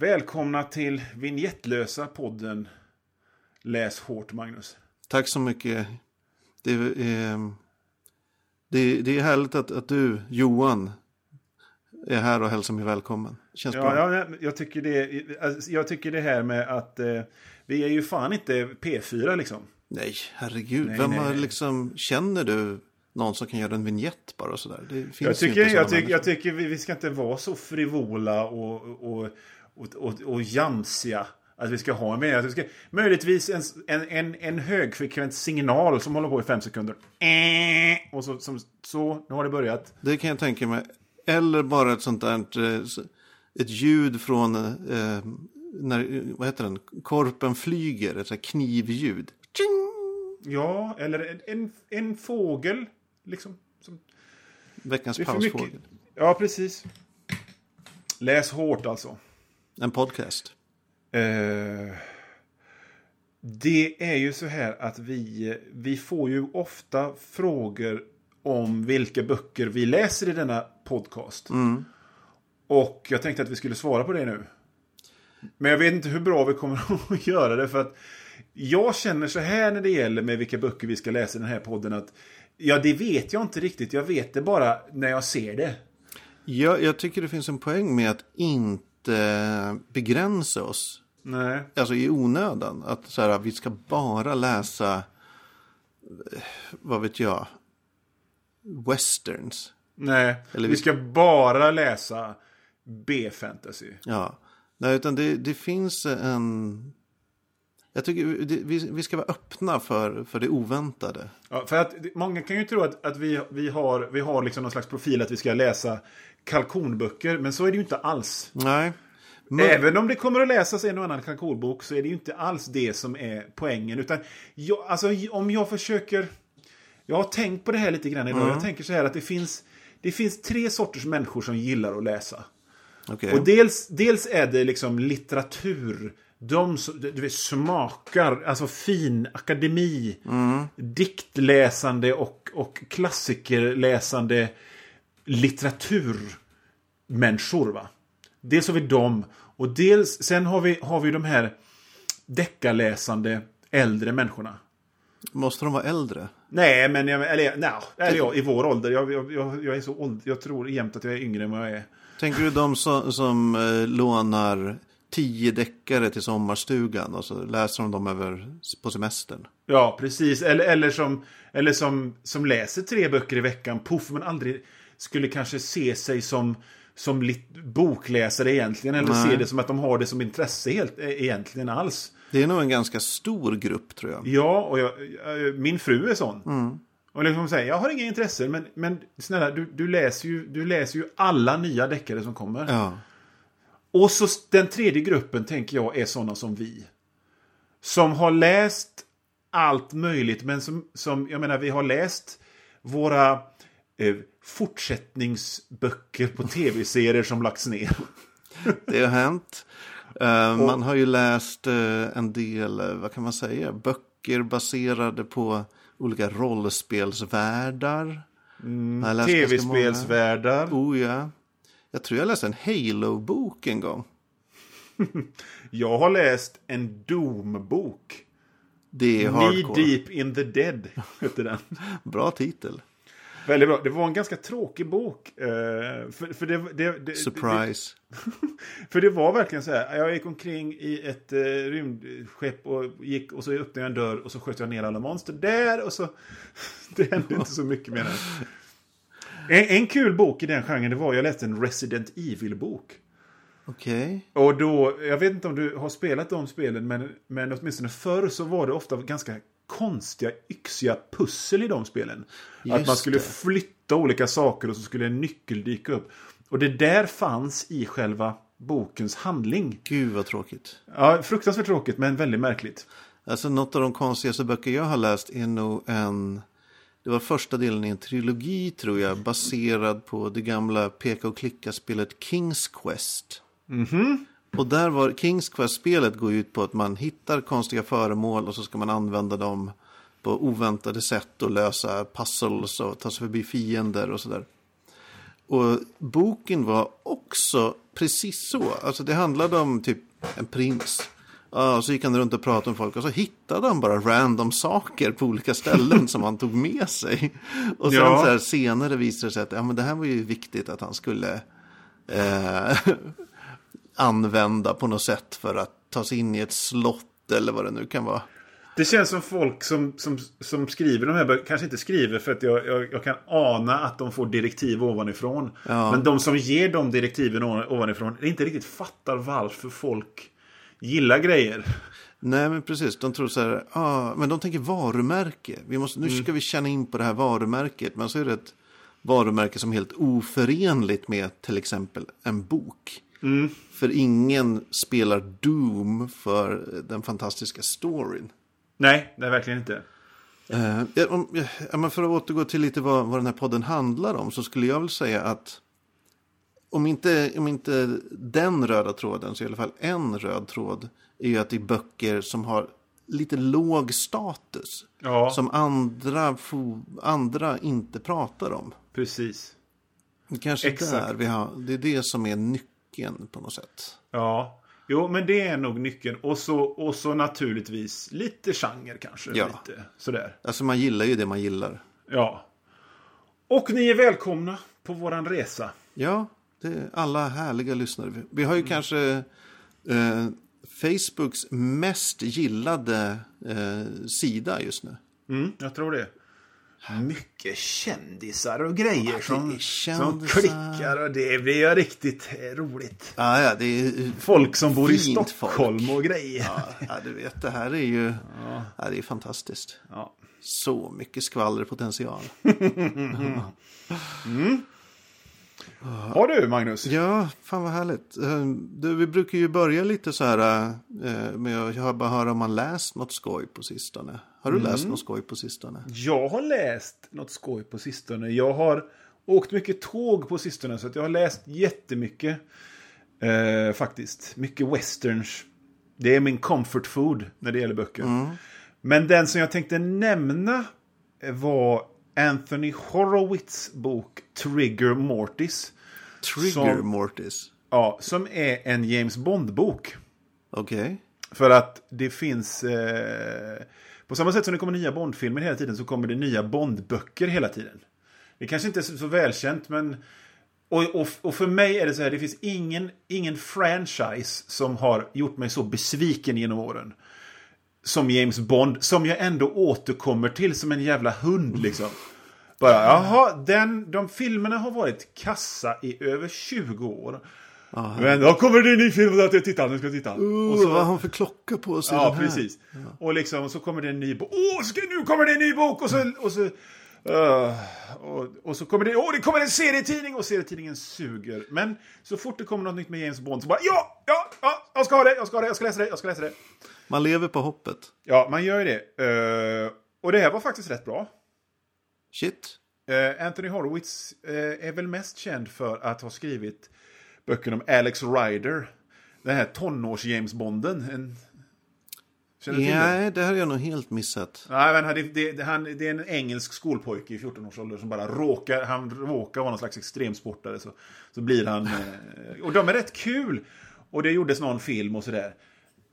Välkomna till Vinjettlösa podden Läs hårt Magnus. Tack så mycket. Det är, det, det är härligt att, att du, Johan, är här och hälsar mig välkommen. Känns Ja, bra. ja, jag, tycker det, alltså, jag tycker det här med att eh, vi är ju fan inte P4 liksom. Nej, herregud. Nej, Vem nej, har nej. liksom, känner du någon som kan göra en vignett bara sådär? Det finns Jag ju tycker, inte jag, tycker, jag tycker vi, vi ska inte vara så frivola och, och, och, och, och jamsiga. Att vi ska ha en mening. Att vi ska, möjligtvis en, en, en, en högfrekvent signal som håller på i fem sekunder. Eh, Och så, som, så, nu har det börjat. Det kan jag tänka mig. Eller bara ett sånt där, eh, ett ljud från, eh, när, vad heter den, korpen flyger, ett sånt knivljud. Tjing! Ja, eller en, en, en fågel. Liksom. Som, Veckans pausfågel. Ja, precis. Läs hårt alltså. En podcast. Eh, det är ju så här att vi, vi får ju ofta frågor om vilka böcker vi läser i denna podcast. Och jag tänkte att vi skulle svara på det nu. Men jag vet inte hur bra vi kommer att göra det för att jag känner så här när det gäller med vilka böcker vi ska läsa i den här podden att ja, det vet jag inte riktigt. Jag vet det bara när jag ser det. Jag, jag tycker det finns en poäng med att inte begränsa oss. Nej. Alltså i onödan. Att så här, vi ska bara läsa, eh, vad vet jag, westerns. Nej, Eller vi ska bara läsa B-fantasy. Ja, Nej, utan det, det finns en... Jag tycker vi, vi ska vara öppna för, för det oväntade. Ja, för att många kan ju tro att, att vi, vi har, vi har liksom någon slags profil att vi ska läsa kalkonböcker, men så är det ju inte alls. Nej. Men, Även om det kommer att läsas en och annan kalkonbok så är det ju inte alls det som är poängen. Utan jag, alltså, om jag försöker... Jag har tänkt på det här lite grann idag. Jag tänker så här att det finns, det finns tre sorters människor som gillar att läsa. okej. Och dels, dels är det liksom litteratur. De som, du vet, smakar, alltså fin akademi, diktläsande och, och klassikerläsande litteraturmänniskor. Va? Dels har vi dem och dels, sen har vi, har vi de här deckarläsande äldre människorna. Måste de vara äldre? Nej, men jag, eller, nej, eller ja, i vår ålder. Jag, jag, jag, jag är så åld, jag tror jämt att jag är yngre än vad jag är. Tänker du de som, som eh, lånar tio deckare till sommarstugan och så läser de dem över, på semestern? Ja, precis. Eller, eller, som, eller som, som läser tre böcker i veckan, puff, men aldrig skulle kanske se sig som, som bokläsare egentligen. Eller Nej. se det som att de har det som intresse helt, eh, egentligen alls. Det är nog en ganska stor grupp tror jag. Ja, och jag, min fru är sån. Och liksom säger, jag har inga intressen, men, men snälla, du, du, läser ju, du läser ju alla nya deckare som kommer. Ja. Och så den tredje gruppen tänker jag är sådana som vi. Som har läst allt möjligt, men som, som jag menar, vi har läst våra eh, fortsättningsböcker på tv-serier som lagts ner. Det har hänt. Eh, man har ju läst eh, en del, vad kan man säga, böcker baserade på olika rollspelsvärldar. Mm. Tv-spelsvärldar. Oh ja. Jag tror jag läste en Halo-bok en gång. Jag har läst en Doom-bok. Det är Knee hardcore. Deep in the Dead, heter den. Bra titel. Väldigt bra. Det var en ganska tråkig bok. eh, för, för, det, det, det, Surprise. För det var verkligen så här. Jag gick omkring i ett eh, rymdskepp och gick och så öppnade jag en dörr och så sköt jag ner alla monster där och så... Det hände inte så mycket med den. En, en kul bok i den genren det var jag läste en Resident Evil-bok. Okej. Och då, jag vet inte om du har spelat de spelen, men, men åtminstone förr så var det ofta ganska konstiga, yxiga pussel i de spelen. att Just man skulle det. flytta olika saker och så skulle en nyckel dyka upp. Och det där fanns i själva bokens handling. Gud vad tråkigt. Ja, fruktansvärt tråkigt, men väldigt märkligt. Alltså något av de konstigaste böcker jag har läst är nog en... Det var första delen i en trilogi tror jag. Baserad på det gamla peka och klicka-spelet King's Quest. Och där var King's Quest-spelet går ut på att man hittar konstiga föremål och så ska man använda dem på oväntade sätt och lösa puzzles och ta sig förbi fiender och sådär. Och boken var också precis så. Alltså det handlade om typ en prins. Ja, så gick han runt och pratade med folk och så hittade han bara random saker på olika ställen som han tog med sig. Och sen Ja. så här, senare visade det sig att ja, men det här var ju viktigt att han skulle eh, använda på något sätt för att ta sig in i ett slott eller vad det nu kan vara. Det känns som folk som, som, som skriver de här böckerna, kanske inte skriver för att jag, jag, jag kan ana att de får direktiv ovanifrån. Ja. Men de som ger de direktiven ovan- ovanifrån inte riktigt fattar varför folk gillar grejer. Nej, men precis. De tror så här, ah, men de tänker varumärke. Vi måste, nu ska vi känna in på det här varumärket. Men så är det ett varumärke som är helt oförenligt med till exempel en bok. För ingen spelar Doom för den fantastiska storyn. Nej, det är verkligen inte. Eh, om, ja, för att återgå till lite vad, vad den här podden handlar om så skulle jag väl säga att om inte, om inte den röda tråden så i alla fall en röd tråd är ju att det är böcker som har lite låg status. Ja, Som andra, andra inte pratar om. precis. Kanske Exakt. där vi har, det är det som är nyckeln på något sätt. Ja, jo, men det är nog nyckeln. Och så, och så naturligtvis lite genre kanske. Ja. Lite sådär. Alltså man gillar ju det man gillar. Ja. Och ni är välkomna på våran resa. Ja, det är alla härliga lyssnare. Vi har ju kanske eh, Facebooks mest gillade eh, sida just nu. Mm, jag tror det. Mycket kändisar och grejer det som, som klickar och det blir ju riktigt eh, roligt. Ah, ja, det är, Folk som bor i Stockholm och grejer. ja, ja, du vet, det här är ju ja. det är fantastiskt. Ja. Så mycket skvallerpotential. Har du, Magnus? Ja, fan vad härligt. Eh, Du, vi brukar ju börja lite så här eh, med att bara höra om man läst något skoj på sistone. Har du läst något skoj på sistone? Jag har läst något skoj på sistone. Jag har åkt mycket tåg på sistone så att jag har läst jättemycket. Eh, faktiskt. Mycket westerns. Det är min comfort food när det gäller böcker. Men den som jag tänkte nämna var Anthony Horowitz bok Trigger Mortis. Trigger Som- Mortis. Ja, som är en James Bond-bok. Okej. För att det finns... Eh, på samma sätt som det kommer nya Bondfilmer hela tiden så kommer det nya Bondböcker hela tiden. Det kanske inte är så, så välkänt men... Och, och, och för mig är det så här, det finns ingen, ingen franchise som har gjort mig så besviken genom åren. Som James Bond, som jag ändå återkommer till som en jävla hund liksom. Bara, jaha, den, de filmerna har varit kassa i över 20 år. Men då kommer det en ny film och jag tittar, nu ska jag titta. och Uh, så, vad har hon för klocka på sig? Ja, precis. Och liksom så kommer det en ny bok. Åh, nu kommer det en ny bok! Och så... Och så, uh, och, och så kommer det... Åh, det kommer en serietidning! Och serietidningen suger. Men så fort det kommer något nytt med James Bond så bara ja, ja, ja, jag ska ha det, jag ska ha det, jag ska läsa det, jag ska läsa det. Man lever på hoppet. Ja, man gör ju det. Uh, och det här var faktiskt rätt bra. Shit. Uh, Anthony Horowitz är väl mest känd för att ha skrivit böcker om Alex Rider. Den här tonårs-James Bonden. En... Känner du till? Nej, det här har jag nog helt missat. Nej, men det, det, han, det är en engelsk skolpojke i 14-årsåldern som bara råkar, han råkar vara någon slags extremsportare. Så, så blir han... Eh, och de är rätt kul. Och det gjordes någon film och sådär.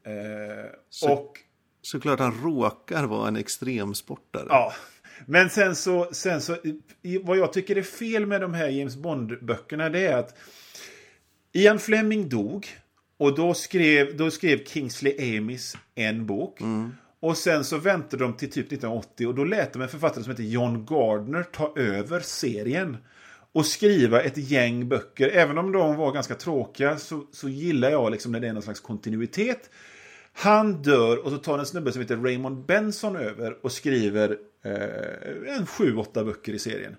Eh, Så- och... Såklart han råkar vara en extremsportare. Ja. Men sen så, sen så, vad jag tycker är fel med de här James Bond-böckerna det är att Ian Fleming dog och då skrev, då skrev Kingsley Amis en bok. Och sen så väntade de till typ 1980 och då lät de en författare som heter John Gardner ta över serien. Och skriva ett gäng böcker. Även om de var ganska tråkiga så, så gillar jag liksom när det är någon slags kontinuitet. Han dör och så tar en snubbe som heter Raymond Benson över och skriver eh, en sju, åtta böcker i serien.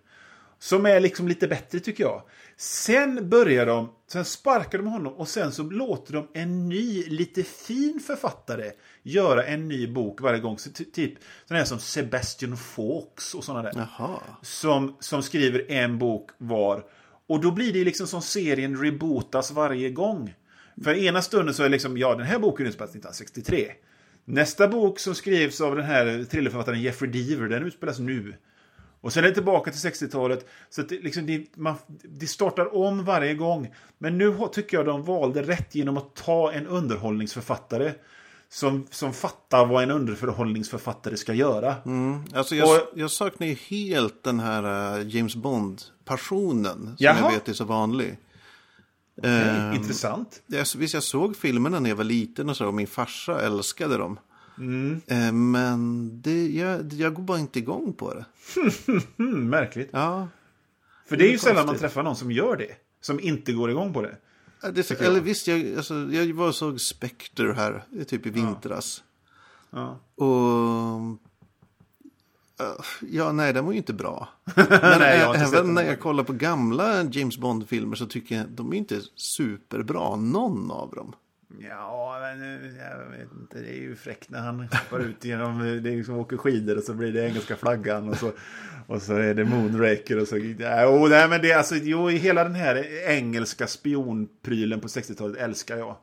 Som är liksom lite bättre tycker jag. Sen börjar de, sen sparkar de honom och sen så låter de en ny, lite fin författare göra en ny bok varje gång. Så ty- typ sådana här som Sebastian Fawkes och sådana där Jaha. som, som skriver en bok var. Och då blir det liksom som serien rebootas varje gång. För ena stunden så är liksom, ja den här boken utspelas 1963. Nästa bok som skrivs av den här thrillerförfattaren Jeffrey Deaver, den utspelas nu. Och sen är det tillbaka till 60-talet. Så att det, liksom, det, man, det startar om varje gång. Men nu tycker jag de valde rätt genom att ta en underhållningsförfattare. Som, som fattar vad en underhållningsförfattare ska göra. Mm. Alltså jag, Och- jag saknar ju helt den här eh, James Bond-passionen. Som Jaha. jag vet är så vanlig. Okej, Ehm, Intressant. Jag, visst, jag såg filmerna när jag var liten och så, och min farsa älskade dem. Mm. Eh, men det, jag, jag går bara inte igång på det. Märkligt. Ja, För det är ju sällan man träffar någon som gör det. Som inte går igång på det. Ja, det, jag. eller visst, jag, alltså, jag var och såg Spectre här, typ i vintras. Ja. Och... eh, Ja, nej, den var ju inte bra. Men Nej, jag även när jag kollar på gamla James Bond-filmer så tycker jag de är inte superbra, någon av dem. Ja, men jag vet inte. Det är ju fräckt när han hoppar ut genom, det är liksom åker skidor och så blir det engelska flaggan och så, och så är det Moonraker och så. Ja, oh, nej, men det alltså, jo, hela den här engelska spionprylen på 60-talet älskar jag.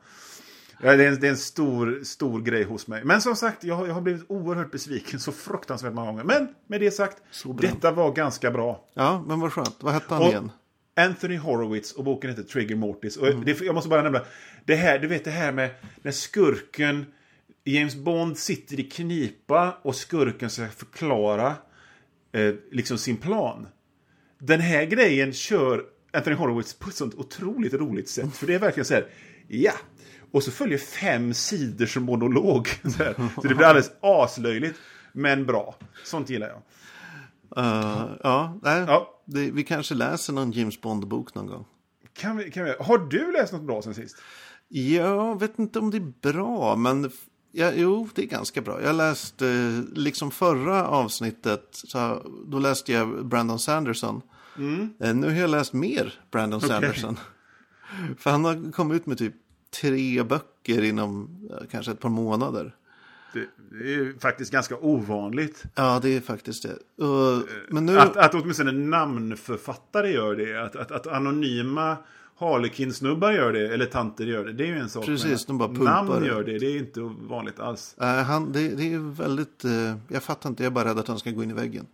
Ja, det, är en, det är en stor, stor grej hos mig. Men som sagt, jag, har- jag har blivit oerhört besviken så fruktansvärt många gånger. Men med det sagt, detta var ganska bra. Ja, men vad skönt. Vad hette han Och- igen? Anthony Horowitz och boken heter Trigger Mortis. Och det, jag måste bara nämna, det här, du vet det här med när skurken, James Bond sitter i knipa och skurken ska förklara eh, liksom sin plan. Den här grejen kör Anthony Horowitz på ett sånt otroligt roligt sätt. För det är verkligen så här, ja. Och så följer fem sidors monolog. Så, så det blir alldeles aslöjligt, men bra. Sånt gillar jag. Uh, ja, nej, Ja. Det, vi kanske läser någon James Bond-bok någon gång. Kan vi, kan vi, har du läst något bra sen sist? Jag vet inte om det är bra, men ja, jo, det är ganska bra. Jag läste, eh, liksom förra avsnittet, så, då läste jag Brandon Sanderson. Eh, Nu har jag läst mer Brandon Sanderson. För han har kommit ut med typ tre böcker inom kanske ett par månader. Det, det är faktiskt ganska ovanligt. Ja, det är faktiskt det. Och, men nu... Att, att åtminstone namnförfattare gör det. Att, att, att anonyma Harlequin-snubbar gör det. Eller tanter gör det. Det är ju en sak. Precis, de bara pumpar Namn gör det. Det är inte vanligt alls. eh, han, det, det är väldigt... eh, jag fattar inte, jag är bara rädd att han ska gå in i väggen.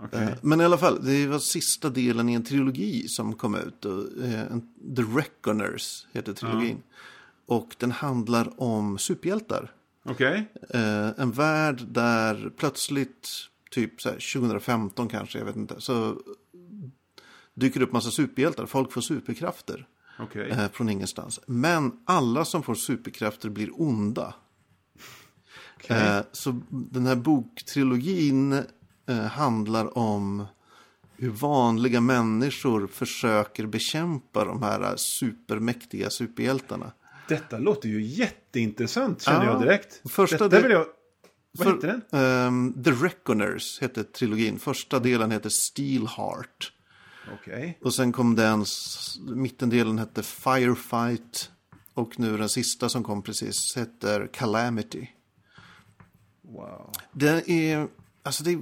Okej. Eh, Men i alla fall, det var sista delen i en trilogi som kom ut. Eh, The Reckoners heter trilogin. Och den handlar om superhjältar. Okej. Eh, en värld där plötsligt, typ så här, 2015 kanske, jag vet inte, så dyker det upp massa superhjältar. Folk får superkrafter Okej. eh, från ingenstans. Men alla som får superkrafter blir onda. Okej. Eh, så den här boktrilogin handlar om hur vanliga människor försöker bekämpa de här supermäktiga superhjältarna. Detta låter ju jätteintressant känner Ja. jag direkt. Första Detta vill jag... Vad För- heter den? ehm, The Reckoners heter trilogin. Första delen heter Steelheart. Okej. Och sen kom den, mittendelen hette Firefight. Och nu den sista som kom precis heter Calamity. Wow. Det är, alltså det är,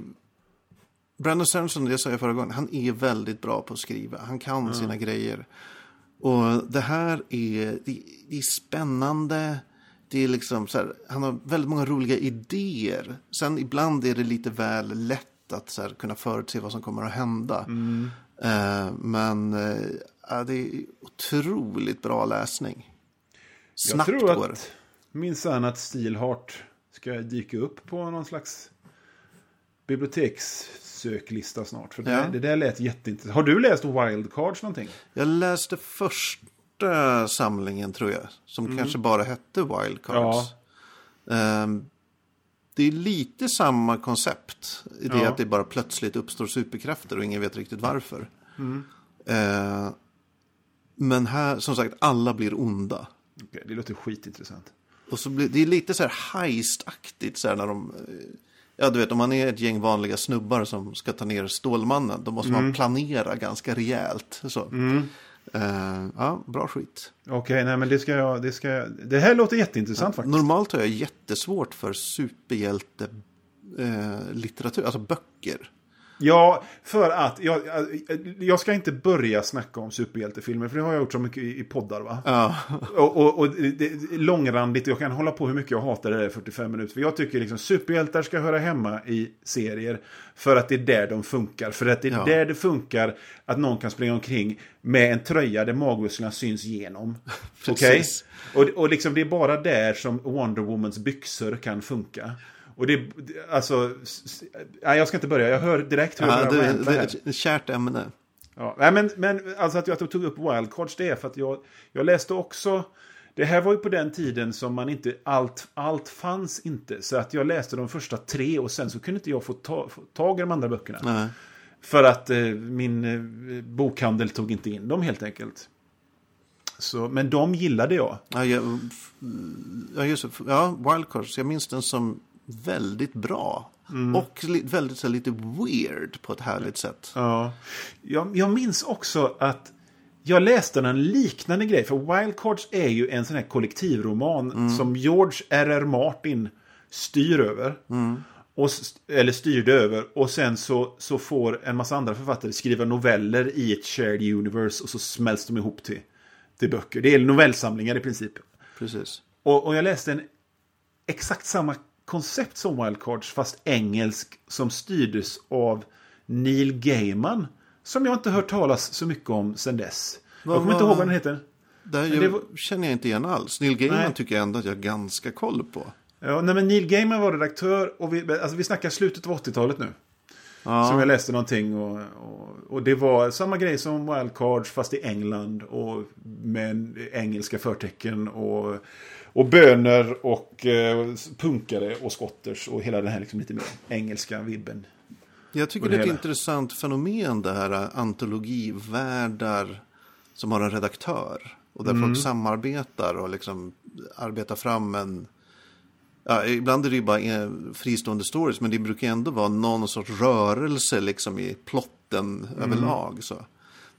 Brandon Sanderson, det sa jag förra gången, han är väldigt bra på att skriva. Han kan sina grejer. Och det här är, det, det är spännande. Det är liksom så här, han har väldigt många roliga idéer. Sen ibland är det lite väl lätt att så här, kunna förutse vad som kommer att hända. Eh, men eh, ja, det är otroligt bra läsning. Jag Snabbt tror går det. att minsann att Steelheart ska dyka upp på någon slags bibliotekssöklista snart. För det, Ja. det där lät jätteintressant. Har du läst Wildcards någonting? Jag läste första samlingen tror jag. Som kanske bara hette Wildcards. Ehm, det är lite samma koncept. I det Ja. att det bara plötsligt uppstår superkrafter och ingen vet riktigt varför. Ehm, men här, som sagt, alla blir onda. Okej, det låter skitintressant. Och så blir, det är lite så här heist-aktigt. Så här när de, eh, ja, du vet, om man är ett gäng vanliga snubbar som ska ta ner Stålmannen. Då måste man planera ganska rejält. Så. Eh, ja, bra skit. Okej, nej men det ska jag... Det, ska jag, det här låter jätteintressant faktiskt. Normalt har jag jättesvårt för superhjälte eh, litteratur, alltså böcker. Ja, för att jag, jag ska inte börja snacka om superhjältefilmer, för det har jag gjort så mycket i, i poddar. va? Ja. Och, och, och det är långrandigt, jag kan hålla på hur mycket jag hatar det där i 45 minuter. För jag tycker liksom superhjältar ska höra hemma i serier. För att det är där de funkar. För att det är Ja. där det funkar att någon kan springa omkring med en tröja där magmusklerna syns igenom. Okej? Precis. Och, och liksom det är bara där som Wonder Womans byxor kan funka. Och det, det- alltså, nej jag ska inte börja, jag hör direkt hur Ja, det, det ranta är ett- kärt ämne. Ja, nej, men, men alltså att jag tog upp wildcards det är för att jag, jag läste också det här var ju på den tiden som man inte allt, allt fanns inte. Så att jag läste de första tre och sen så kunde inte jag få, ta, få tag i de andra böckerna. Nej. För att eh, min eh, bokhandel tog inte in dem helt enkelt. Så, men de gillade jag. Ja, jag, ja, just det. Ja, Wildcards. Jag minns den som väldigt bra. Och li, väldigt så här, lite weird på ett härligt sätt. Ja. Jag, jag minns också att jag läste en liknande grej. För Wildcards är ju en sån här kollektivroman som George R.R. Martin styr över. Och, s- eller styrde över. Och sen så, så får en massa andra författare skriva noveller i ett shared universe. Och så smälts de ihop till, till böcker. Det är novellsamlingar i princip. Precis. Och, och jag läste en exakt samma koncept som Wildcards, fast engelsk, som styrdes av Neil Gaiman. Som jag inte hört talas så mycket om sen dess. Vad- jag kommer inte ihåg vad den heter. Där Men jag, det var- känner jag inte igen alls. Neil Gaiman Nej. tycker jag ändå att jag har ganska koll på. Ja, nej, men Neil Gaiman var redaktör och vi, alltså vi snackar slutet av 80-talet nu. Ja. Som jag läste någonting och, och, och det var samma grej som Wildcards fast i England och med engelska förtecken och, och böner och eh, punkare och skotters och hela den här liksom lite mer engelska vibben. Jag tycker det det är ett hela. intressant fenomen det här antologivärldar som har en redaktör. Och där Mm. folk samarbetar och liksom arbetar fram en... Ja, ibland är det ju bara eh, fristående stories men det brukar ändå vara någon sorts rörelse liksom i plotten Mm. överlag. Så.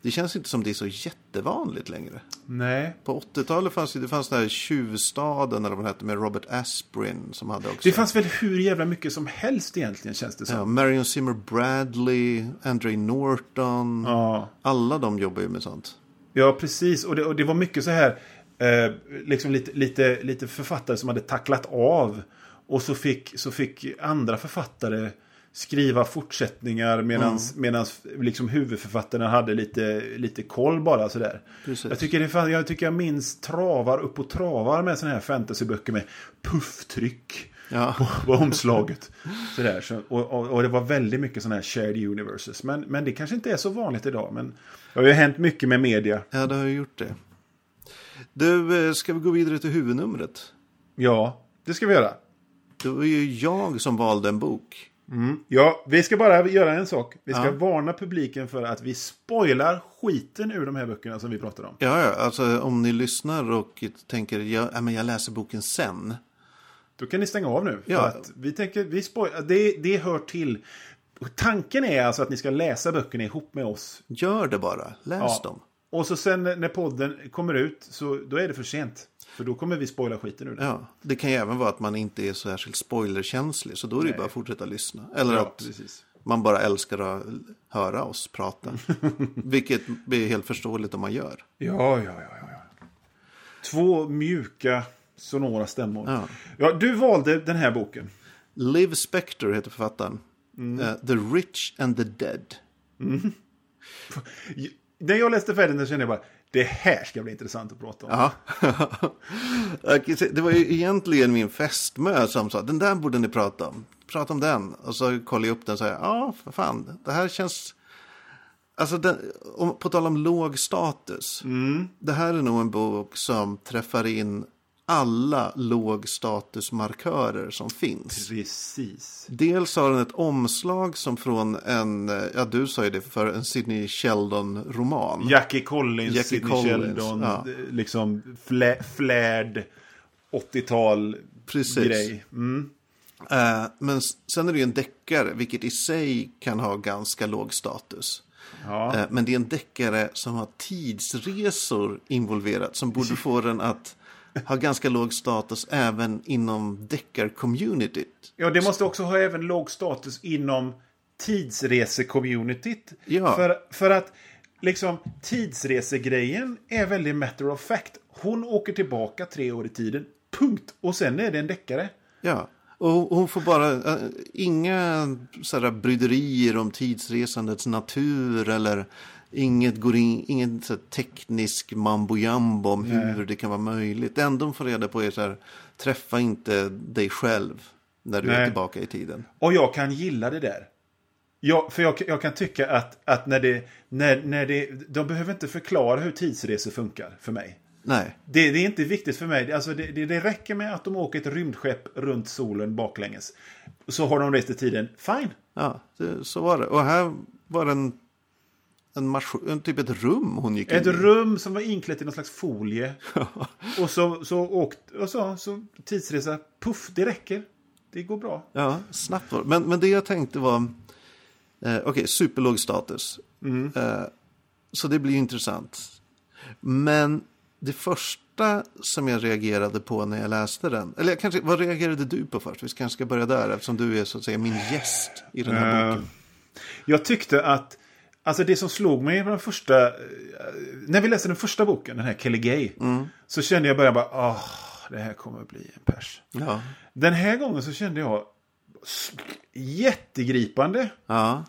Det känns inte som det är så jättevanligt längre. Nej. På 80-talet fanns det, fanns den här Tjuvstaden eller vad hette med Robert Asprin som hade också. Det fanns väl hur jävla mycket som helst egentligen känns det som. Ja, Marion Zimmer Bradley, Andre Norton. Ja, Alla de jobbar ju med sånt. ja precis. Och det, och det var mycket så här, eh, liksom lite, lite, lite författare som hade tacklat av. Och så fick, så fick andra författare skriva fortsättningar medans, medans liksom huvudförfattarna hade lite, lite koll bara sådär. Precis. Jag tycker, det, jag tycker jag minns travar upp och travar med sådana här fantasyböcker med pufftryck Ja. på, på omslaget. Sådär, så, och, och, och det var väldigt mycket sådana här shared universes. Men, men det kanske inte är så vanligt idag. Men det har ju hänt mycket med media. ja, det har ju gjort det. Du, eh, ska vi gå vidare till huvudnumret? Ja, det ska vi göra. Det var ju jag som valde en bok. Ja, vi ska bara göra en sak. Vi ska Ja. varna publiken för att vi spoilar skiten ur de här böckerna som vi pratar om. Ja, ja, alltså om ni lyssnar och tänker, ja, men jag läser boken sen. Då kan ni stänga av nu. Ja. Vi tänker, vi spoilar, det, det hör till. Tanken är alltså att ni ska läsa böckerna ihop med oss. Gör det bara, läs Ja. dem. Och så sen när podden kommer ut, så då är det för sent. För då kommer vi spoila skiten ur det. Ja, det kan ju även vara att man inte är så särskilt spoilerkänslig, så då är det ju bara att fortsätta lyssna. Eller Ja, att precis. man bara älskar att höra oss prata. Vilket är helt förståeligt om man gör. Ja, ja, ja, ja. Två mjuka, sonora stämmor. Ja. Ja, du valde den här boken. Liv Spector heter författaren. Eh, the Rich and the Dead. När jag läste färdigt den kände jag bara, det här ska bli intressant att prata om. Det var ju egentligen min fästmö som sa, den där borde ni prata om. Prata om den. Och så kollade jag upp den och sa, ja, för fan, det här känns... Alltså, den, om, på tal om låg status. Det här är nog en bok som träffar in alla lågstatusmarkörer som finns. Precis. Dels har den ett omslag som från en, ja du sa ju det för en Sidney Sheldon-roman. Jackie Collins, Jackie Sidney Collins, Sheldon, ja. eh, liksom flä, flärd 80-tal Precis. grej. Mm. Eh, men sen är det ju en deckare, vilket i sig kan ha ganska låg status. Ja. Eh, men det är en deckare som har tidsresor involverat, som borde få den att ha ganska låg status även inom deckar-communityt. ja, det måste också ha även låg status inom tidsresecommunityt. Ja. För, för att liksom tidsresegrejen är väldigt matter of fact. Hon åker tillbaka tre år i tiden. Punkt. Och sen är det en deckare. Ja, och hon får bara äh, inga sådär bryderier om tidsresandets natur eller inget går in, ingen så teknisk mambo jambo om hur det kan vara möjligt. Det enda de får reda på är så här, träffa inte dig själv när du är Nej. tillbaka i tiden. Och jag kan gilla det där. Jag, för jag, jag kan tycka att, att när det, när, när det... De behöver inte förklara hur tidsresor funkar för mig. Nej, Det, det är inte viktigt för mig. Alltså det, det, det räcker med att de åker ett rymdskepp runt solen baklänges. Så har de rest i tiden. Fine. ja, så var det. Och här var det en, maskin, typ ett rum hon gick Ett in i. rum som var inklätt i någon slags folie. och så, så åkt, och så, så tidsresa. Puff, det räcker. Det går bra. Ja, snabbt var men, men det jag tänkte var, eh, okej, superlåg status. Eh, så det blir intressant. Men det första som jag reagerade på när jag läste den, eller kanske, vad reagerade du på först? Vi kanske ska börja där eftersom du är så att säga min gäst i den här Eh, boken. Jag tyckte att, alltså det som slog mig den första, eh, när vi läste den första boken, den här Kelly Gay, så kände jag början bara, åh, det här kommer bli en pers. Ja, Den här gången så kände jag jättegripande. ja,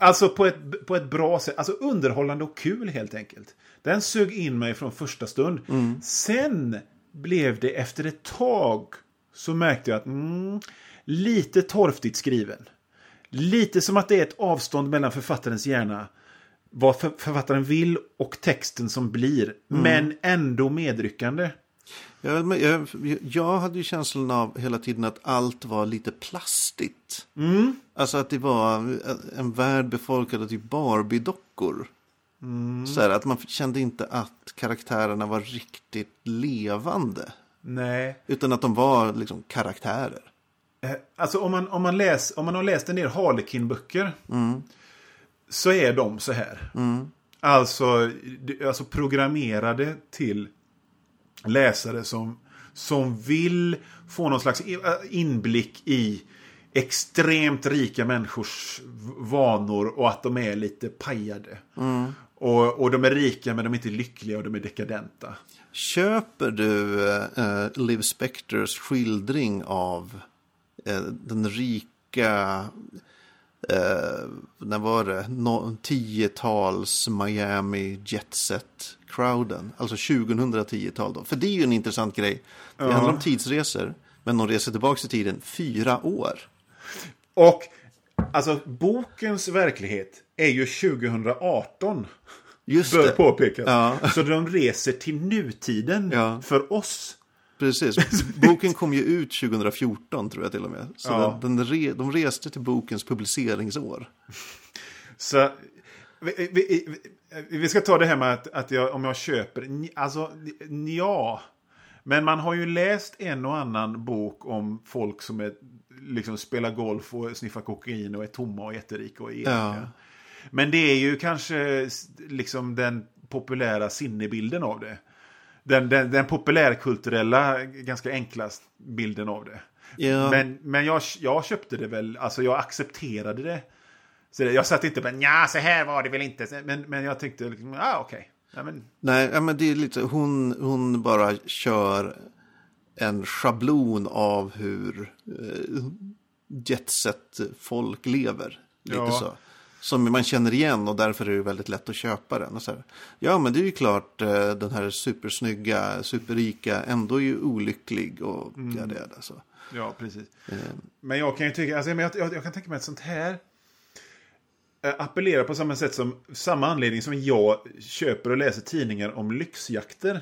Alltså på ett, på ett bra sätt. Alltså underhållande och kul helt enkelt. Den sög in mig från första stund. Sen blev det efter ett tag så märkte jag att mm, lite torftigt skriven. Lite som att det är ett avstånd mellan författarens hjärna, vad för, författaren vill och texten som blir. Men ändå medryckande. Jag, jag, jag hade ju känslan av hela tiden att allt var lite plastigt. Alltså att det var en värld befolkad av typ Barbie-dockor. Så här, att man kände inte att karaktärerna var riktigt levande. Nej. Utan att de var liksom karaktärer. Eh, Alltså om man, om man, läs, om man har läst en del Harlequin-böcker så är de så här. Alltså, alltså programmerade till läsare som, som vill få någon slags eh, inblick i extremt rika människors vanor och att de är lite pajade. Och, och de är rika men de är inte lyckliga och de är dekadenta. Köper du eh, eh Liv Spectors skildring av den rika, eh, när var det, no, tiotals Miami jetset-crowden, alltså 2010-tal då. För det är ju en intressant grej. Det handlar om tidsresor, men de reser tillbaka i tiden fyra år. Och alltså bokens verklighet är ju 2018. Just Bör det, påpekas. Ja. Så de reser till nutiden Ja. för oss. Precis. Boken kom ju ut 2014 tror jag till och med. Så Ja. den, den re, de reste till bokens publiceringsår. Så vi, vi, vi, ska ta det här med att, att jag, om jag köper. Alltså, ja. Men man har ju läst en och annan bok om folk som är, liksom spelar golf och sniffar kokain och är tomma och jätterika och elaka. Ja. Men det är ju kanske liksom den populära sinnebilden av det. Den, den, den populärkulturella, ganska enkla bilden av det. Ja. Men, men jag, jag köpte det väl, alltså jag accepterade det. Så jag satt inte bara, ja så här var det väl inte. Men, men jag tyckte, liksom, ah, okej. Ja, men, Nej, men det är lite, hon, hon bara kör en schablon av hur eh, jetset-folk lever. Lite Ja. så. Som man känner igen och därför är det väldigt lätt att köpa den. Och så här. Ja, men det är ju klart eh, den här supersnygga, superrika ändå är ju olycklig och Mm. ja, det är det. Så. ja, precis. Men jag kan ju tycka, alltså, jag, jag, jag kan tänka mig att sånt här eh, appellerar på samma sätt som, samma anledning som jag köper och läser tidningar om lyxjakter.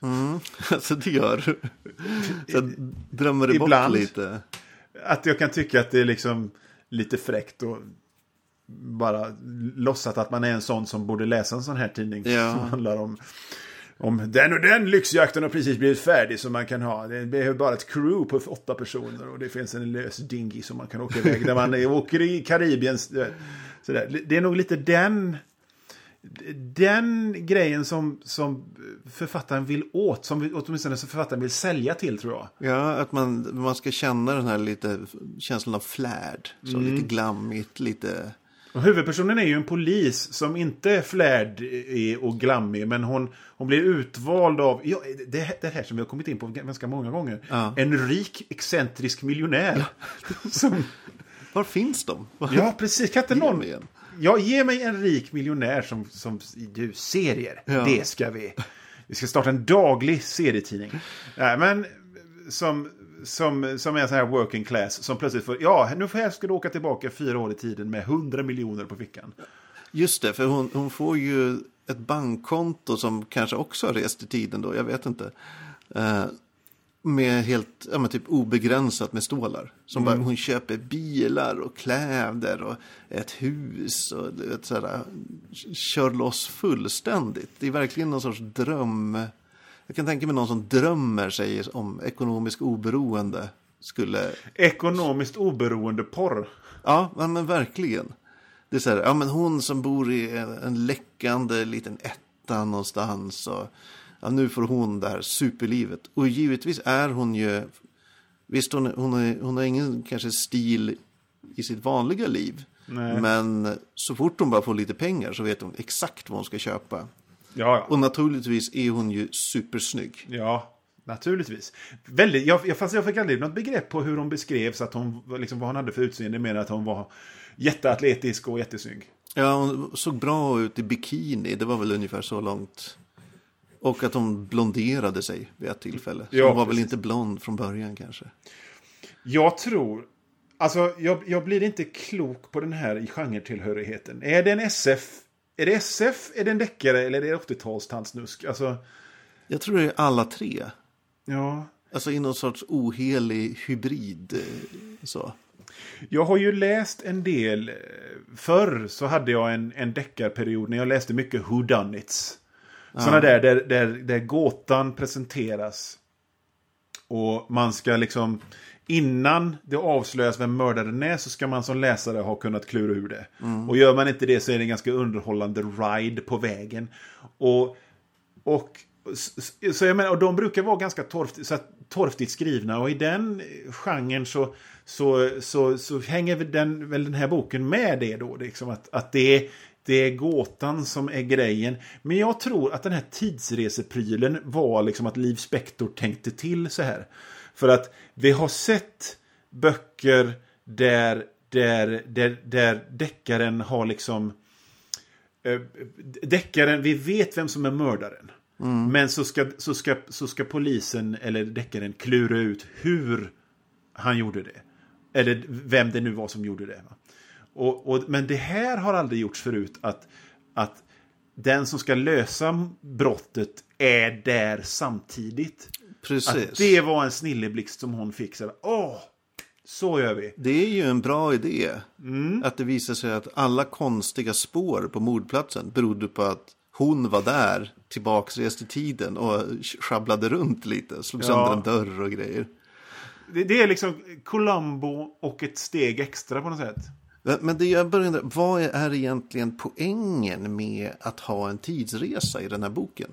alltså det gör du. Drömmer det Ibland. bort lite. Att jag kan tycka att det är liksom lite fräckt och bara låtsat att man är en sån som borde läsa en sån här tidning. Ja. Som handlar om, om den och den lyxjakten har precis blivit färdig som man kan ha. Det behöver bara ett crew på åtta personer och det finns en lös dinghy som man kan åka iväg. Där man åker i Karibien. Sådär. Det är nog lite den den grejen som, som författaren vill åt, som åtminstone som författaren vill sälja till tror jag. Ja, att man, man ska känna den här lite känslan av flärd. Så Mm. lite glammigt, lite... Och huvudpersonen är ju en polis som inte är flärd i- och glammig, men hon, hon blir utvald av, ja, det, det här som vi har kommit in på ganska många gånger, Ja. en rik excentrisk miljonär. Som, Var finns de? ja, precis. Kan inte Ge någon... en. Ja, ge mig en rik miljonär som, som du, serier. Ja. Det ska vi. Vi ska starta en daglig serietidning. Nej, men som, som, som är sån här working class som plötsligt får, ja, nu får jag, ska du åka tillbaka fyra år i tiden med hundra miljoner på fickan. Just det, för hon, hon får ju ett bankkonto som kanske också har rest i tiden då, jag vet inte. Eh, med helt, ja men typ obegränsat med stålar. Som bara, hon köper bilar och kläder och ett hus och vet, sådär, kör loss fullständigt. Det är verkligen någon sorts dröm. Jag kan tänka mig någon som drömmer sig om ekonomisk oberoende skulle Ekonomiskt oberoende porr. Ja, men, men verkligen. Det är så här, ja men hon som bor i en, en läckande liten etta någonstans. Och, ja, nu får hon det här superlivet. Och givetvis är hon ju, visst hon, hon, är, hon har ingen kanske stil i sitt vanliga liv. Nej. Men så fort hon bara får lite pengar så vet hon exakt vad hon ska köpa. Ja. Och naturligtvis är hon ju supersnygg. Ja, naturligtvis. Väldigt, jag, jag, fast jag fick aldrig något begrepp på hur hon beskrevs, att hon, liksom, vad hon hade för utseende, mer än att hon var jätteatletisk och jättesnygg. Ja, hon såg bra ut i bikini. Det var väl ungefär så långt. Och att hon blonderade sig vid ett tillfälle. Så Ja, hon var väl precis. inte blond från början kanske. Jag tror... Alltså, jag, jag blir inte klok på den här i genretillhörigheten. Är det en SF? Är det SF? Är det en deckare? Eller är det 80-talstandsnusk? Alltså, Jag tror det är alla tre. ja... Alltså i någon sorts ohelig hybrid. eh, Så. Jag har ju läst en del. eh, Förr så hade jag en, en deckarperiod när jag läste mycket whodunits. Sådana där, där, där, där gåtan presenteras. Och man ska liksom... Innan det avslöjas vem mördaren är så ska man som läsare ha kunnat klura ur det. Och gör man inte det så är det en ganska underhållande ride på vägen. Och, och, så jag menar, och de brukar vara ganska torft, så att, torftigt skrivna och i den genren så, så, så, så hänger väl den, väl den här boken med det då. Liksom att, att det, är, det är gåtan som är grejen. Men jag tror att den här tidsreseprylen var liksom att Liv Spector tänkte till så här. För att vi har sett böcker där, där, där, där deckaren har liksom eh, deckaren, vi vet vem som är mördaren. Men så ska, så, ska, så ska polisen eller deckaren klura ut hur han gjorde det. Eller vem det nu var som gjorde det. Och, och, men det här har aldrig gjorts förut att, att den som ska lösa brottet är där samtidigt. Precis. Att det var en snilleblixt som hon fick. Så, Åh, så gör vi. Det är ju en bra idé. Mm. Att det visar sig att alla konstiga spår på mordplatsen berodde på att hon var där, tillbaks rest i tiden och sjabblade runt lite. Slog Ja. sönder en dörr och grejer. Det, det är liksom Columbo och ett steg extra på något sätt. Men- Men det jag börjar undra, vad är egentligen poängen med att ha en tidsresa i den här boken?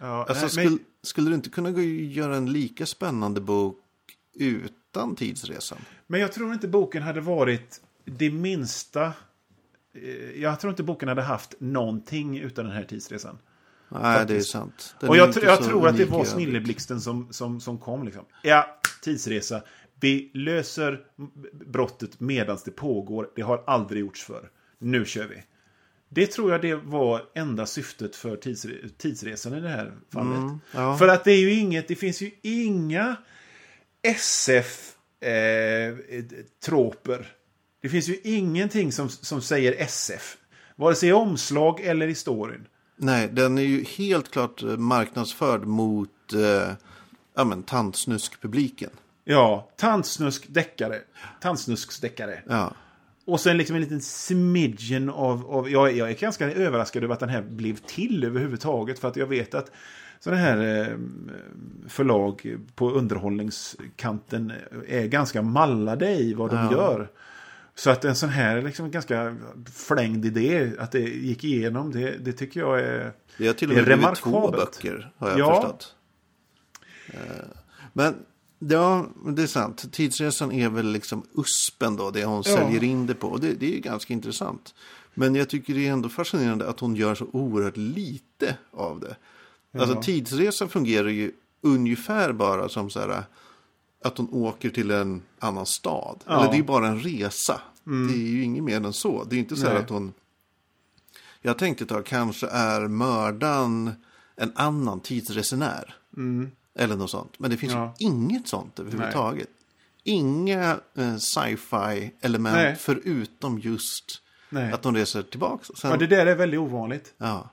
Ja, Alltså, nej, skulle, men, skulle du inte kunna göra en lika spännande bok utan tidsresan? men jag tror inte boken hade varit det minsta... eh, Jag tror inte boken hade haft någonting utan den här tidsresan. Nej, det är sant. Den och jag, tr- jag tror att det var snilleblixten som, som, som kom. Liksom. Ja, tidsresa. Vi löser brottet medan det pågår. Det har aldrig gjorts för. Nu kör vi. Det tror jag det var enda syftet för tidsre tidsresan i det här fallet. Mm, ja. För att det är ju inget, det finns ju inga SF-troper. det finns ju ingenting som, som säger SF. Vare sig i omslag eller i storyn. Nej, den är ju helt klart eh, marknadsförd mot eh, ja, men, tantsnusk-publiken. Ja, tantsnusk-deckare. Tantsnusksdeckare. Ja. Och sen liksom en liten smidgen av... av jag, jag är ganska överraskad över att den här blev till överhuvudtaget. För att jag vet att sådana här eh, förlag på underhållningskanten är ganska mallade i vad de Ja. gör. Så att en sån här liksom ganska flängd idé, att det gick igenom, det, det tycker jag är... Det har till och med blivit två remarkabelt. böcker, har jag Ja. förstått. Eh, Men ja, det är sant. Tidsresan är väl liksom uspen då, det hon Ja. säljer in det på. Och Det, det är ju ganska intressant. Men jag tycker det är ändå fascinerande att hon gör så oerhört lite av det. Alltså tidsresan fungerar ju ungefär bara som så här att hon åker till en annan stad. Ja. Mm. Eller det är bara en resa. Det är ju inget mer än så. Det är inte så här Nej. att hon... Jag tänkte ta kanske är mördaren en annan tidsresenär. Eller något sånt. Men det finns Mm. Ja. ju inget sånt överhuvudtaget. Inga eh, sci-fi element Nej. förutom just Nej. att de reser tillbaka. Sen, Ja, det där är väldigt ovanligt. Ja.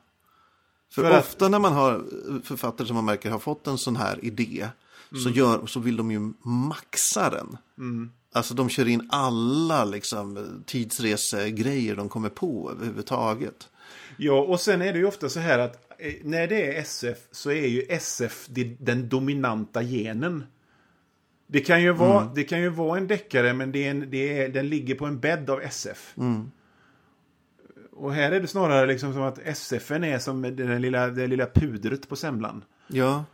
För, För att- ofta när man har författare som man märker har fått en sån här idé så, gör, så vill de ju maxa den. Alltså de kör in alla liksom, tidsresegrejer de kommer på överhuvudtaget. Ja, och sen är det ju ofta så här att eh, när det är SF så är ju SF den dominanta genen. Det kan ju vara, det kan ju vara en deckare, men det är en, det är, den ligger på en bädd av SF. Och här är det snarare liksom som att SFen är som den lilla, det lilla pudret på semlan. Ja,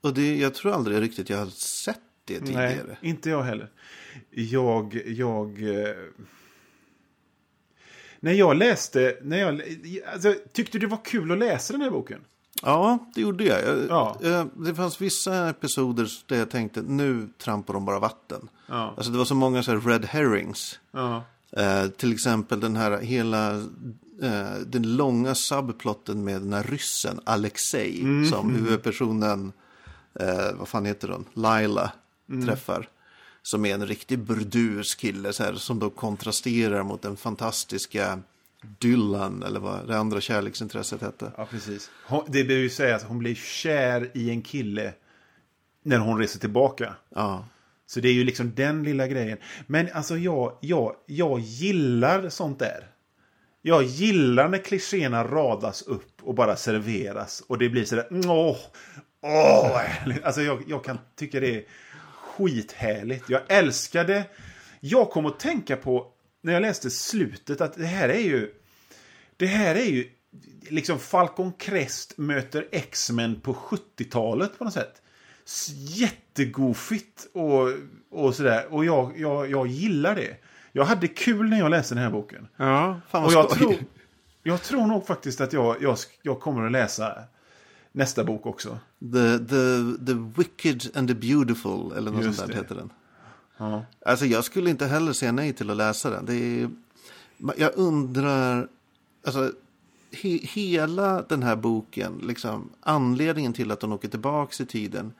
och det, jag tror aldrig riktigt jag har sett det tidigare. Nej, inte jag heller. Jag, jag... eh, När jag läste, när jag, alltså, tyckte du det var kul att läsa den här boken? Ja, det gjorde jag. jag Ja. jag- Det fanns vissa episoder där jag tänkte nu trampar de bara vatten. Ja. Alltså det var så många så här red herrings. Ja. Eh, till exempel den här hela eh, den långa subplotten med den här ryssen Alexei som huvudpersonen, eh, vad fan heter hon, Laila träffar. Som är en riktig burdus kille så här, som då kontrasterar mot den fantastiska Dylan eller vad det andra kärleksintresset hette. Ja, precis. Hon, det behöver ju säga att hon blir kär i en kille när hon reser tillbaka. Ja, Så det är ju liksom den lilla grejen. Men alltså jag, jag, jag gillar sånt där. Jag gillar när klichéerna radas upp och bara serveras. Och det blir sådär, åh, åh. Alltså jag, jag kan tycka det är skithärligt. Jag älskar det. Jag kom att tänka på, när jag läste slutet, att det här är ju, det här är ju liksom Falcon Crest möter X-Men på 70-talet på något sätt. Jättegofigt och, och sådär. Och jag, jag, jag gillar det. Jag hade kul när jag läste den här boken. ja fan Och vad jag skoj. tror, jag tror nog faktiskt att jag, jag, jag kommer att läsa nästa bok också. The, the, the Wicked and the Beautiful, eller något Just sånt där det. heter den. Ja. Alltså jag skulle inte heller säga nej till att läsa den. Det är, jag undrar, alltså he, hela den här boken, liksom, anledningen till att hon åker tillbaka i tiden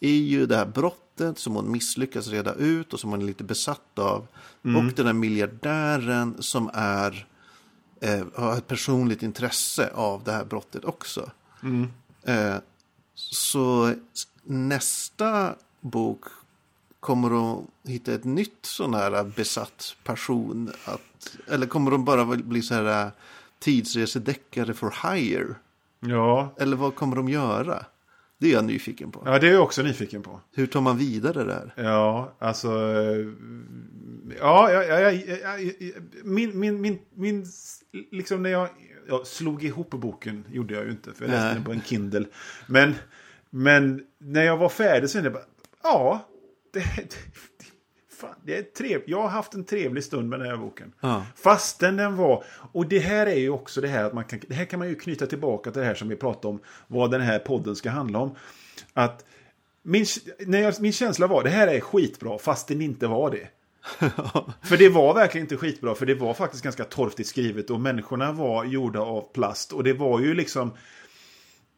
är ju det här brottet som hon misslyckas reda ut och som hon är lite besatt av. Och den här miljardären som är, eh, har ett personligt intresse av det här brottet också. Eh, så nästa bok kommer att hitta ett nytt sån här besatt person? Att, eller kommer de bara bli så här äh, tidsresedeckare for hire? Ja. Eller vad kommer de göra? Det är jag nyfiken på. ja, det är jag också nyfiken på. Hur tar man vidare det här? Ja, alltså... eh, Ja, ja, ja, ja, ja, ja, min, min, min, min, liksom när jag, jag slog ihop boken, gjorde jag ju inte, för jag läste Nej. den på en Kindle. Men, men när jag var färdig så kände jag bara, ja, det, det, fan, det är trev, jag har haft en trevlig stund med den här boken. Ja. Fastän den var, och det här är ju också det här att man kan, det här kan man ju knyta tillbaka till det här som vi pratade om, vad den här podden ska handla om. Att min, när jag, min känsla var, det här är skitbra, fast den inte var det. För det var verkligen inte skitbra, för det var faktiskt ganska torftigt skrivet och människorna var gjorda av plast. Och det var ju liksom...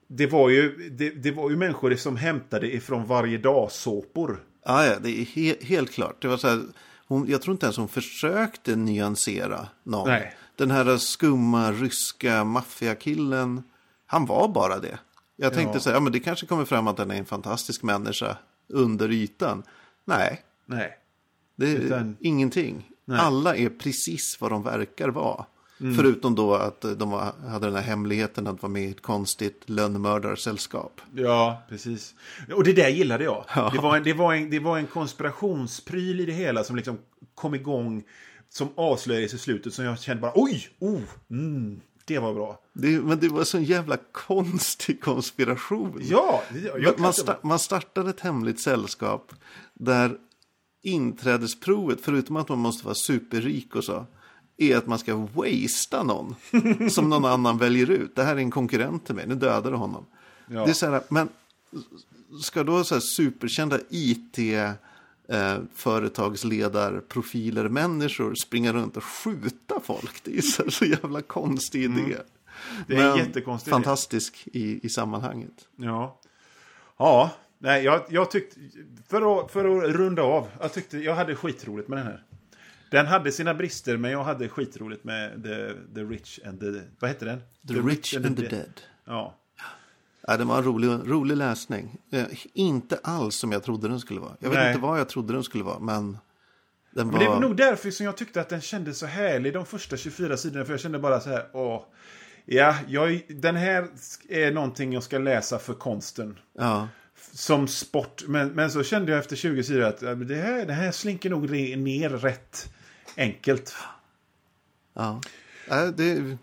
Det var ju, det, det var ju människor som hämtade ifrån varje dag-såpor. Ja, ja, det är he- helt klart. Det var så här, hon, jag tror inte ens hon försökte nyansera någon. Nej. Den här skumma ryska maffiakillen, han var bara det. Jag tänkte Ja. så här, ja, men det kanske kommer fram att han är en fantastisk människa under ytan. Nej, Nej. Det är Utan- ingenting. Nej. Mm. Alla är precis vad de verkar vara. Förutom då att de var, hade den här hemligheten att vara med i ett konstigt lönnmördarsällskap. Ja, precis. Och det där gillade jag. Det, var en, det, var en, det var en konspirationspryl i det hela som liksom kom igång som avslöjades i slutet som jag kände bara oj, oh, mm, det var bra. Det, men det var så en jävla konstig konspiration. Ja, jag man, kan man, sta, man startar ett hemligt sällskap där inträdesprovet, förutom att man måste vara superrik och så, är att man ska wastea någon som någon annan väljer ut. Det här är en konkurrent till mig, nu dödar du honom. Ja. Det är så här, men ska då så här superkända IT eh, företagsledarprofiler, människor springa runt och skjuta folk? Det är så, så jävla konstig idé. Mm. Det är en Men jättekonstig idé. Fantastisk i, i sammanhanget. Ja. Ja, nej, jag, jag tyckte, för att, för att runda av, jag tyckte jag hade skitroligt med den här. Den hade sina brister, men jag hade skitroligt med The, the Rich and the, vad heter den? The, Rich and the Dead. Ja. Ja, det var en rolig, rolig läsning. Eh, inte alls som jag trodde den skulle vara. Jag vet Nej. inte vad jag trodde den skulle vara, men den var... Men det var nog därför som jag tyckte att den kändes så härlig de första 24 sidorna. För jag kände bara så här, åh. Ja, jag, den här är någonting jag ska läsa för konsten. Ja, Som sport. Men, men så kände jag efter 20 sidor att det här, det här slinker nog ner rätt enkelt. ja. Äh, det...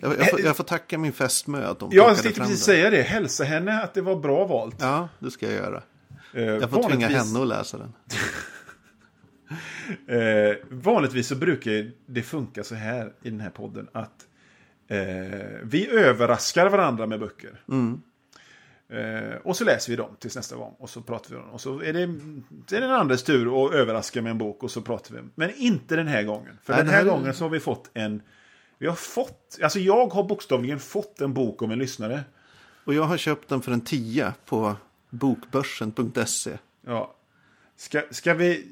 Jag, jag, får, jag får tacka min fästmö att de Jag tänkte precis den. säga det. Hälsa henne att det var bra valt. Ja, det ska jag göra. Eh, Jag får tvinga vanligtvis- henne att läsa den. Eh, vanligtvis så brukar det funka så här i den här podden att eh, vi överraskar varandra med böcker. Eh, och så läser vi dem tills nästa gång och så pratar vi om dem. Och så är det, det är den andres tur att överraska med en bok och så pratar vi. Men inte den här gången. För Nej, den det här här är- gången så har vi fått en... Vi har fått, alltså jag har bokstavligen fått en bok om en lyssnare. Och jag har köpt den för en tia på bokbörsen.se. Ja. Ska, ska vi...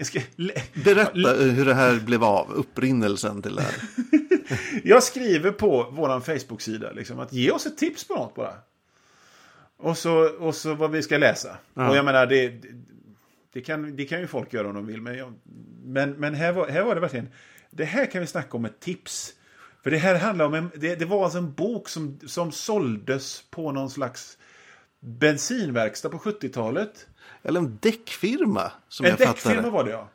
Ska, Berätta hur det här blev av, upprinnelsen till det här. Jag skriver på vår Facebook-sida liksom, att ge oss ett tips på något bara. Och så, och så vad vi ska läsa. Och jag menar, det, det, det, kan, det kan ju folk göra om de vill. Men, jag, men, men här, var, här var det verkligen, det här kan vi snacka om ett tips. För det här handlar om en, det, det var alltså en bok som, som såldes på någon slags bensinverkstad på 70-talet. Eller en däckfirma, som En jag däckfirma det. var det ja.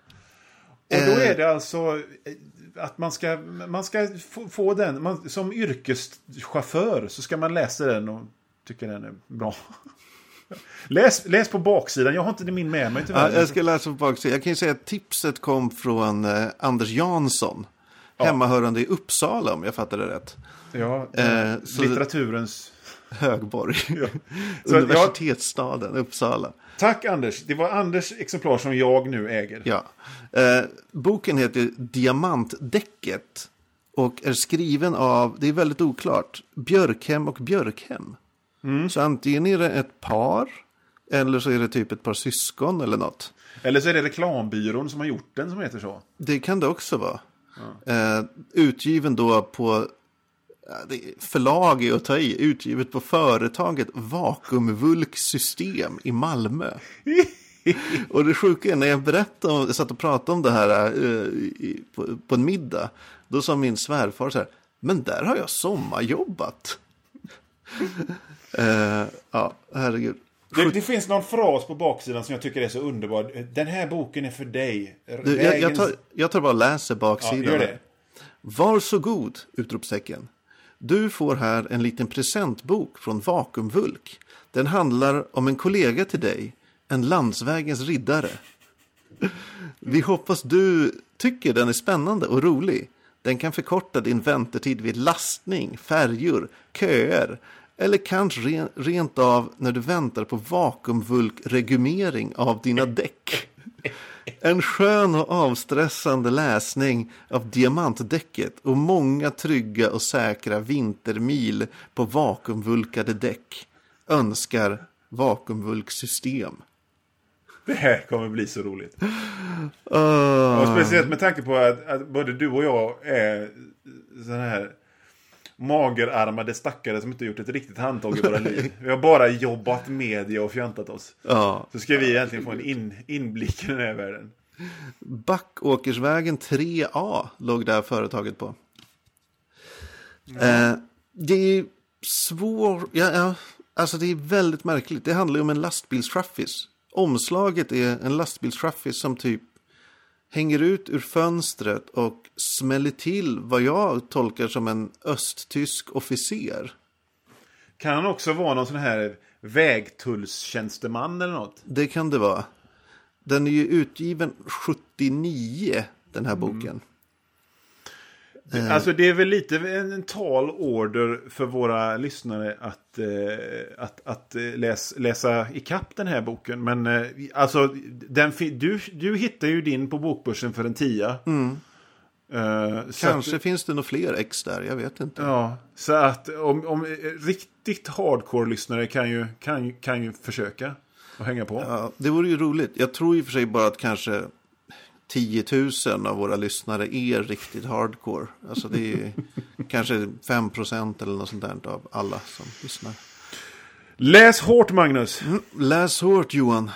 Och då Eh. är det alltså eh, att man ska, man ska få, få den, man, som yrkeschaufför så ska man läsa den och tycka den är bra. Läs, läs på baksidan, jag har inte min med mig tyvärr. Ja, jag ska läsa på baksidan. Jag kan ju säga att tipset kom från eh, Anders Jansson. Hemmahörande i Uppsala om jag fattar det rätt. ja, eh, så- litteraturens... Högborg. Ja. Ja, Universitetsstaden Uppsala. tack Anders, det var Anders exemplar som jag nu äger. Ja. Eh, boken heter Diamantdäcket. Och är skriven av, det är väldigt oklart, Björkhem och Björkhem. Mm. Så antingen är det ett par. Eller så är det typ ett par syskon eller något. Eller så är det reklambyrån som har gjort den som heter så. Det kan det också vara. Eh, utgiven då på ja, förlag är att ta i. Utgivet på företaget Vakuumvulk System i Malmö. och det sjuka är när jag berättade, om, jag satt och pratade om det här eh, på, på en middag. Då sa min svärfar så här, men där har jag sommarjobbat. eh, ja, herregud. Det, det finns någon fras på baksidan som jag tycker är så underbar. Den här boken är för dig. Du, jag, jag, tar, jag tar bara och läser ja, baksidan. gör här. det. Var så god! Utropstecken. Du får här en liten presentbok från Vakuumvulk. Den handlar om en kollega till dig, en landsvägens riddare. Vi hoppas du tycker den är spännande och rolig. Den kan förkorta din väntetid vid lastning, färjor, köer eller kanske rent av när du väntar på vakuumvulkregumering av dina däck. En skön och avstressande läsning av diamantdäcket och många trygga och säkra vintermil på vakuumvulkade däck. Önskar Vakuumvulksystem. Det här kommer bli så roligt. Uh, Och speciellt med tanke på att, att både du och jag är sådana här magerarmade stackare som inte gjort ett riktigt handtag i våra liv. Vi har bara jobbat media och fjantat oss. ja. Så ska vi egentligen få en in, inblick i den här världen. Backåkersvägen 3A låg det här företaget på. Eh, det är svår, ja, ja, alltså det är väldigt märkligt. Det handlar ju om en lastbilschaffis omslaget är en lastbilschaffis som typ hänger ut ur fönstret och smäller till vad jag tolkar som en östtysk officer. Kan han också vara någon sån här vägtullstjänsteman eller något? Det kan det vara. Den är ju utgiven 79, den här boken. Mm. Alltså det är väl lite en, en tal order för våra lyssnare att, eh, att, att eh, läs, läsa ikapp den här boken. Men eh, alltså, den, du, du hittar ju din på bokbörsen för en tia. Mm. Eh, Kanske att, finns det nog fler ex där, jag vet inte. Ja, så att om, om eh, riktigt hardcore-lyssnare kan ju, kan, kan ju försöka att hänga på. Ja, det vore ju roligt. Jag tror i och för sig bara att kanske 10 000 av våra lyssnare är riktigt hardcore. Alltså det är kanske 5 procent eller något sånt där av alla som lyssnar. Läs hårt Magnus! Läs hårt Johan.